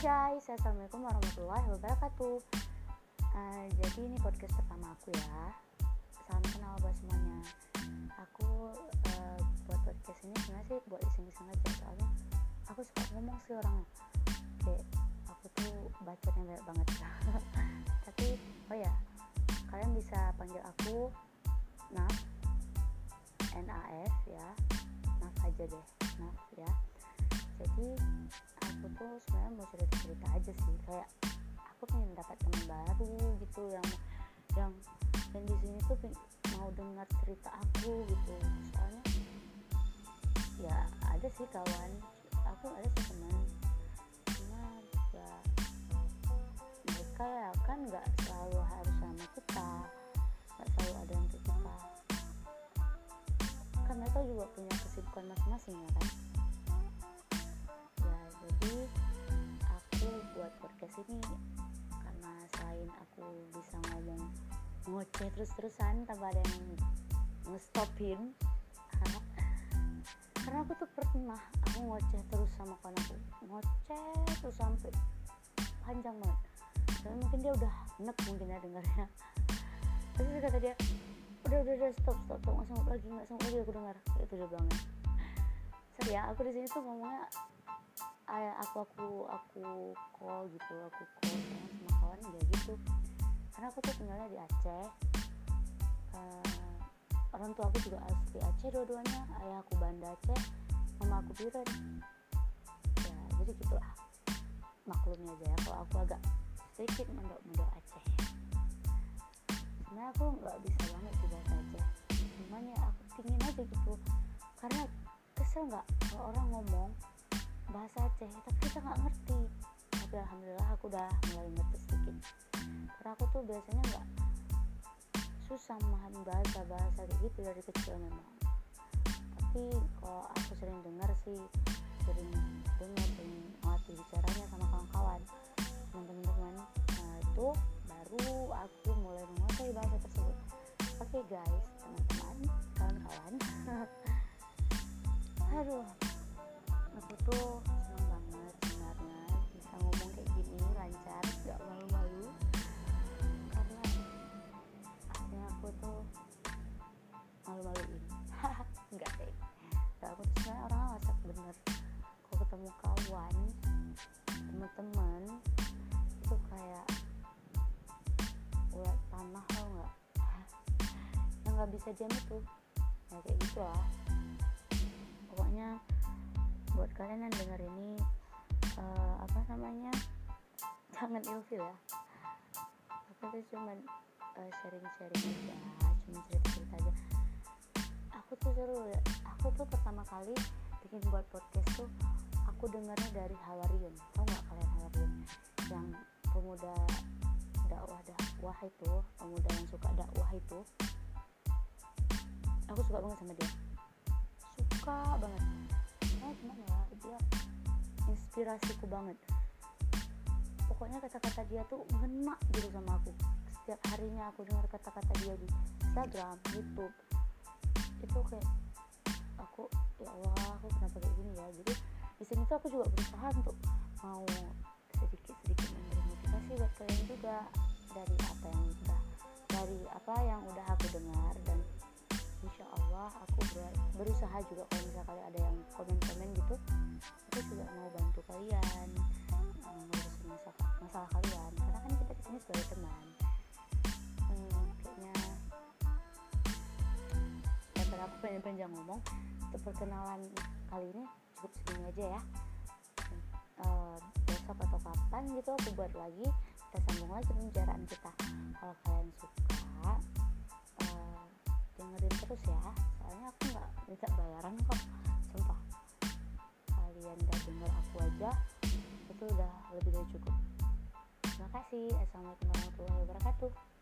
guys, assalamualaikum warahmatullahi wabarakatuh. Uh, jadi ini podcast pertama aku ya. Salam kenal buat semuanya. Aku uh, buat podcast ini sebenarnya sih buat iseng-iseng aja soalnya aku suka ngomong sih orangnya. Kayak aku tuh bacotnya banyak banget. Tapi oh ya, kalian bisa panggil aku Naf, N-A-F ya, Naf aja deh, Naf ya. Jadi sebenarnya mau cerita cerita aja sih. Kayak aku pengen dapat teman baru gitu yang yang yang di sini tuh mau dengar cerita aku gitu. Soalnya ya ada sih kawan. Aku ada sih teman. Cuma ya mereka ya kan nggak selalu harus sama kita. Nggak selalu ada untuk kita. Kan mereka juga punya kesibukan masing-masing ya kan buat podcast ini. Karena selain aku bisa ngomong ngoceh terus-terusan tanpa ada yang ngestopin. Karena aku tuh pernah aku ngoceh terus sama kawan aku. Ngoceh terus sampai panjang banget. Dan mungkin dia udah enek mungkin ya dengarnya terus kata dia udah udah udah stop stop stop. Nggak sanggup lagi nggak sanggup lagi aku dengar. Itu dia banget sorry ya aku di sini tuh ngomongnya aku aku aku call gitu aku call sama kawan ya gitu. Karena aku tuh tinggalnya di Aceh. Uh, orang tua aku juga asli Aceh dua-duanya. Ayah aku Banda Aceh mama aku Biren. Ya jadi gitulah. Maklumnya aja ya kalau aku agak sedikit mondok-mondok Aceh. Sebenarnya aku nggak bisa banget sih bahasa Aceh. Cuman ya aku pingin aja gitu. Karena kesel nggak kalau orang ngomong bahasa Aceh tapi kita nggak ngerti. Tapi alhamdulillah aku udah mulai ngerti sedikit. Karena aku tuh biasanya nggak susah memahami bahasa bahasa gitu dari kecil memang. Tapi kalau aku sering dengar sih sering dengar sering ngelatih bicaranya sama kawan-kawan teman-teman nah itu baru aku mulai menguasai bahasa tersebut. Oke okay, guys teman-teman kawan-kawan. Aduh aku tuh ketemu kawan teman-teman itu kayak ulat tanah tau nggak? Yang nggak bisa diam itu. Ya kayak gitu lah. Pokoknya buat kalian yang dengar ini uh, apa namanya? Jangan ilfil ya. Aku tuh cuma uh, sharing-sharing aja cuma cerita-cerita aja. Aku tuh seru ya. Aku tuh pertama kali bikin buat podcast tuh aku dengarnya dari Hawariun tau nggak kalian Hawariun yang pemuda dakwah dakwah itu pemuda yang suka dakwah itu aku suka banget sama dia. Suka banget. Oh gimana ya dia inspirasiku banget. Pokoknya kata-kata dia tuh ngena gitu sama aku. Setiap harinya aku dengar kata-kata dia di Instagram YouTube itu kayak aku ya Allah aku kenapa kayak gini ya? Jadi di sini tuh aku juga berusaha untuk mau sedikit-sedikit memberi motivasi buat kalian juga dari apa yang udah dari apa yang udah aku dengar. Dan insya Allah aku ber berusaha juga kalau misalnya ada yang komen-komen gitu aku juga mau bantu kalian ngurusin masalah, masalah kalian. Karena kan kita di sini sebagai teman. Hmm, kayaknya aku panjang-panjang ngomong untuk perkenalan kali ini cukup segini aja ya. Uh, besok atau kapan gitu aku buat lagi kita sambung lagi pembicaraan kita. Kalau kalian suka uh, dengerin terus ya. Soalnya aku nggak minta bayaran kok sumpah. Kalian udah denger aku aja itu udah lebih dari cukup. Terima kasih. Assalamualaikum warahmatullahi wabarakatuh